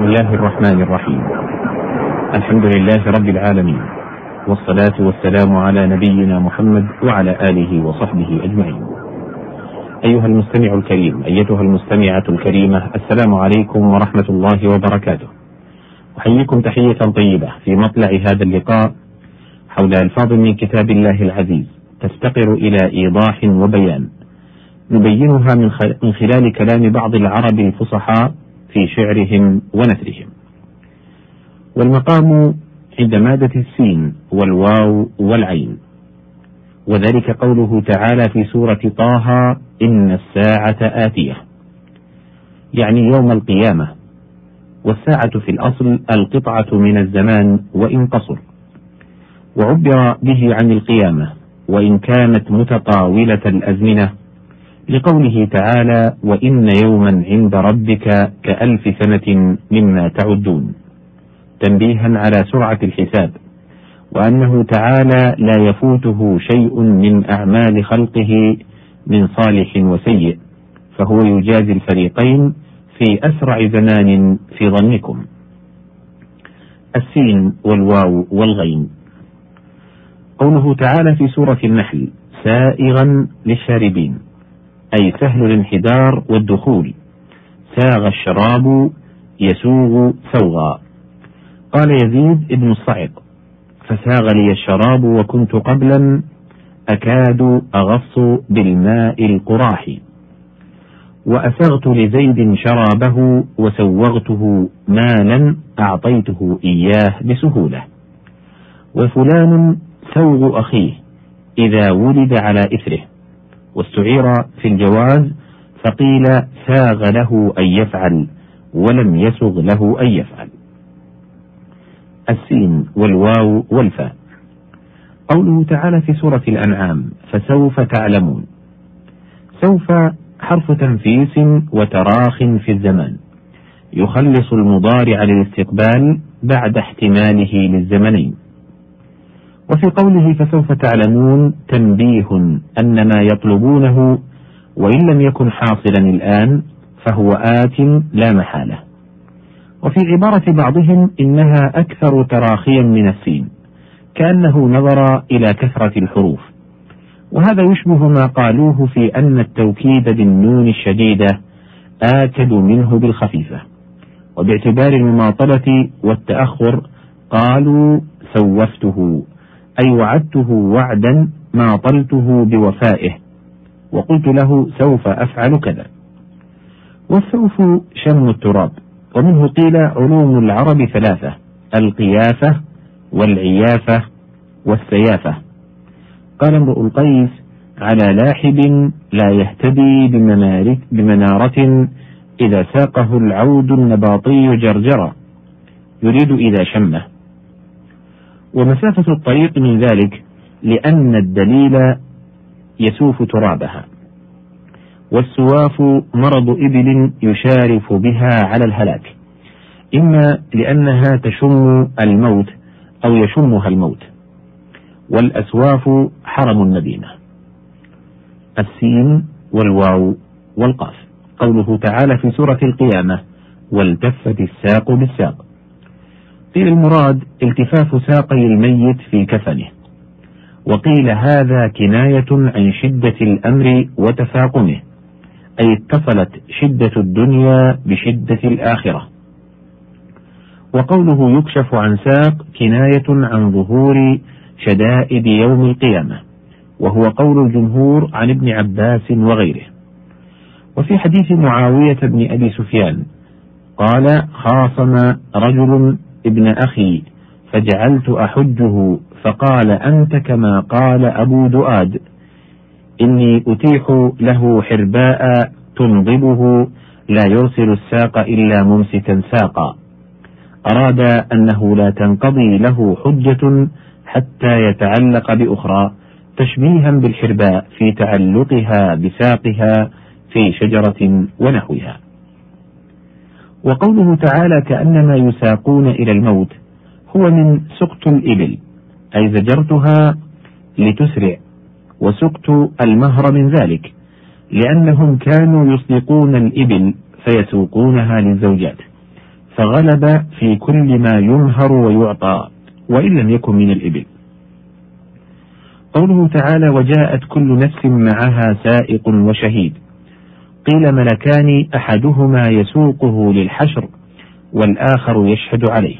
بسم الله الرحمن الرحيم الحمد لله رب العالمين والصلاة والسلام على نبينا محمد وعلى آله وصحبه أجمعين أيها المستمع الكريم أيتها المستمعة الكريمة السلام عليكم ورحمة الله وبركاته أحييكم تحية طيبة في مطلع هذا اللقاء حول ألفاظ من كتاب الله العزيز تفتقر إلى إيضاح وبيان نبينها من خلال كلام بعض العرب الفصحاء في شعرهم ونثرهم. والمقام عند مادة السين والواو والعين. وذلك قوله تعالى في سورة طه إن الساعة آتية. يعني يوم القيامة والساعة في الأصل القطعة من الزمان وإن قصر. وعبر به عن القيامة وإن كانت متطاولة الأزمنة لقوله تعالى وإن يوما عند ربك كألف سنة مما تعدون. تنبيها على سرعة الحساب. وأنه تعالى لا يفوته شيء من أعمال خلقه من صالح وسيء فهو يجازي الفريقين في أسرع زمان في ظنكم. السين والواو والغين. قوله تعالى في سورة النحل سائغا للشاربين. أي سهل الانحدار والدخول. ساغ الشراب يسوغ سوغا. قال يزيد ابن الصعق فساغ لي الشراب وكنت قبلا أكاد أغص بالماء القراح. وأسغت لزيد شرابه وسوغته مالا أعطيته إياه بسهولة. وفلان سوغ أخيه إذا ولد على إثره. واستعير في الجواز فقيل ساغ له أن يفعل ولم يسغ له أن يفعل. السين والواو والفاء. قوله تعالى في سورة الأنعام فسوف تعلمون. سوف حرف تنفيس وتراخ في الزمان. يخلص المضارع للاستقبال بعد احتماله للزمنين. وفي قوله فسوف تعلمون تنبيه أن ما يطلبونه وإن لم يكن حاصلا الآن فهو آت لا محالة. وفي عبارة بعضهم إنها أكثر تراخيا من السين كأنه نظر إلى كثرة الحروف. وهذا يشبه ما قالوه في أن التوكيد بالنون الشديدة آكد منه بالخفيفة. وباعتبار المماطلة والتأخر قالوا سوفته. أي وعدته وعدا ماطلته بوفائه. وقلت له سوف أفعل كذا. والسوف شم التراب ومنه قيل علوم العرب ثلاثة القيافة والعيافة والسيافة. قال امرؤ القيس على لاحب لا يهتدي بمنارة إذا ساقه العود النباطي جرجرا. يريد إذا شمه. ومسافة الطريق من ذلك لأن الدليل يسوف ترابها. والسواف مرض إبل يشارف بها على الهلاك. إما لأنها تشم الموت أو يشمها الموت. والأسواف حرم المدينة. السين والواو والقاف. قوله تعالى في سورة القيامة والتفت الساق بالساق قيل المراد التفاف ساقي الميت في كفنه. وقيل هذا كناية عن شدة الأمر وتفاقمه أي اتصلت شدة الدنيا بشدة الآخرة. وقوله يكشف عن ساق كناية عن ظهور شدائد يوم القيامة وهو قول الجمهور عن ابن عباس وغيره. وفي حديث معاوية بن أبي سفيان قال خاصم رجل ابن أخي فجعلت أحجه فقال أنت كما قال أبو دؤاد إني أتيح له حرباء تنضبه لا يرسل الساق إلا ممسكا ساقا. أراد أنه لا تنقضي له حجة حتى يتعلق بأخرى تشبيها بالحرباء في تعلقها بساقها في شجرة ونحوها. وقوله تعالى كأنما يساقون إلى الموت هو من سقط الإبل أي زجرتها لتسرع وسقط المهر من ذلك لأنهم كانوا يسلقون الإبل فيسوقونها للزوجات فغلب في كل ما ينهر ويعطى وإن لم يكن من الإبل. قوله تعالى وجاءت كل نفس معها سائق وشهيد قيل ملكان أحدهما يسوقه للحشر والآخر يشهد عليه.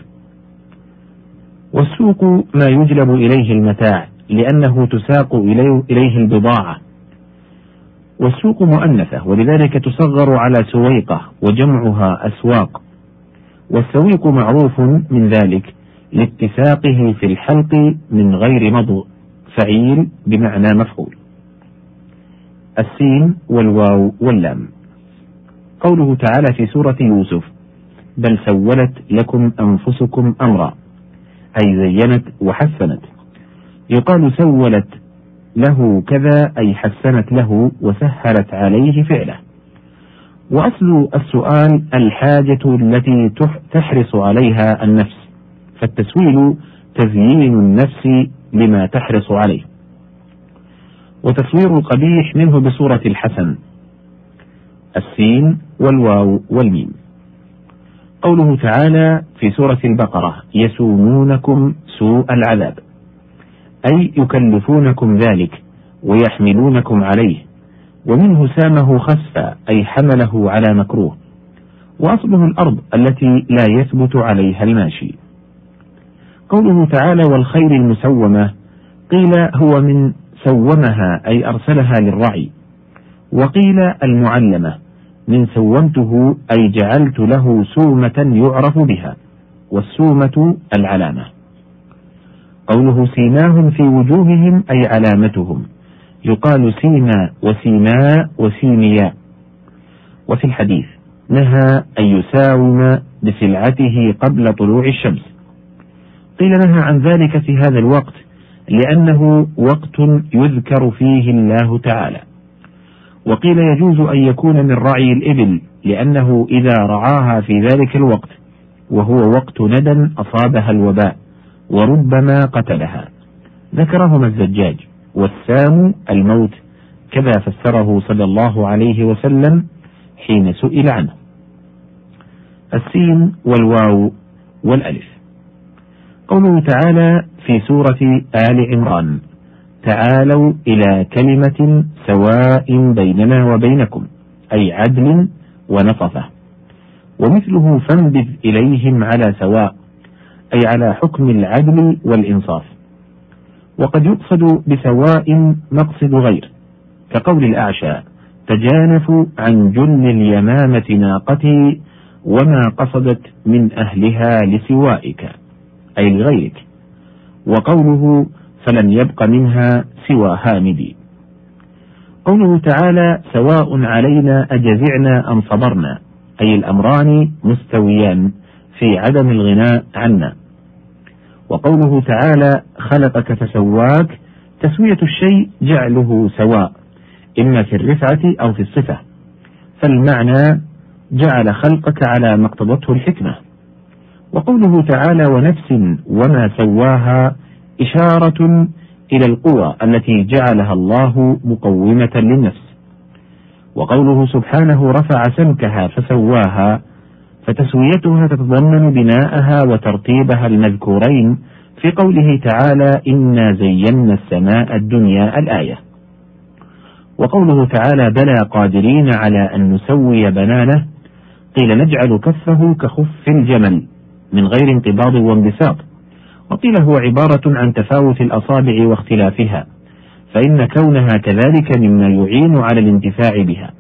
والسوق ما يجلب إليه المتاع لأنه تساق إليه البضاعة. والسوق مؤنثة ولذلك تصغر على سويقة وجمعها أسواق. والسويق معروف من ذلك لاتساقه في الحلق من غير مضغ فعيل بمعنى مفعول. السين والواو واللام. قوله تعالى في سورة يوسف بل سولت لكم أنفسكم أمرا. أي زينت وحسنت. يقال سولت له كذا أي حسنت له وسهلت عليه فعله. وأصل السؤال الحاجة التي تحرص عليها النفس. فالتسويل تزيين النفس لما تحرص عليه. وتصوير القبيح منه بصورة الحسن. السين والواو والميم. قوله تعالى في سورة البقرة يسومونكم سوء العذاب. أي يكلفونكم ذلك ويحملونكم عليه. ومنه سامه خسفا أي حمله على مكروه. وأصله الأرض التي لا يثبت عليها الماشي. قوله تعالى والخير المسومة. قيل هو من سومها أي أرسلها للرعي. وقيل المعلمة من سومته أي جعلت له سومة يعرف بها والسومة العلامة. قوله سيماهم في وجوههم أي علامتهم. يقال سيما وسيماء وسيمياء وفي الحديث نهى أن يساوم بسلعته قبل طلوع الشمس. قيل نهى عن ذلك في هذا الوقت لأنه وقت يذكر فيه الله تعالى. وقيل يجوز أن يكون من رعي الإبل لأنه إذا رعاها في ذلك الوقت وهو وقت ندى أصابها الوباء وربما قتلها. ذكرهما الزجاج والسام الموت كذا فسره صلى الله عليه وسلم حين سئل عنه. السين والواو والألف. قوله تعالى في سورة آل عمران تعالوا إلى كلمة سواء بيننا وبينكم أي عدل ونصفة ومثله فانبذ إليهم على سواء أي على حكم العدل والإنصاف وقد يقصد بسواء مقصد غير كقول الأعشى تجانف عن جن اليمامة ناقتي وما قصدت من أهلها لسوائك. أي لغيرك وقوله فلم يبق منها سوى هامدي. قوله تعالى سواء علينا أجزعنا أم صبرنا أي الأمران مستويان في عدم الغناء عنا. وقوله تعالى خلقك فسواك تسوية الشيء جعله سواء إما في الرفعة أو في الصفة. فالمعنى جعل خلقك على ما اقتضته الحكمة. وقوله تعالى ونفس وما سواها إشارة إلى القوى التي جعلها الله مقومة للنفس. وقوله سبحانه رفع سمكها فسواها فتسويتها تتضمن بناءها وترتيبها المذكورين في قوله تعالى إنا زينا السماء الدنيا الآية. وقوله تعالى بلى قادرين على أن نسوي بنانه قيل نجعل كفه كخف الجمل. من غير انقباض وانبساط. وقيل هو عبارة عن تفاوت الأصابع واختلافها فإن كونها كذلك مما يعين على الانتفاع بها.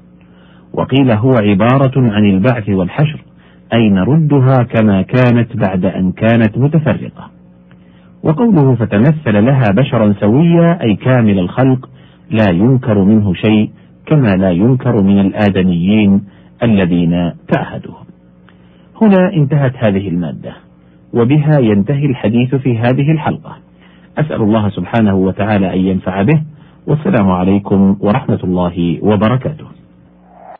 وقيل هو عبارة عن البعث والحشر أي نردها كما كانت بعد أن كانت متفرقة. وقوله فتمثل لها بشرا سويا أي كامل الخلق لا ينكر منه شيء كما لا ينكر من الآدميين الذين تعهدهم هنا انتهت هذه المادة وبها ينتهي الحديث في هذه الحلقة. أسأل الله سبحانه وتعالى أن ينفع به والسلام عليكم ورحمة الله وبركاته.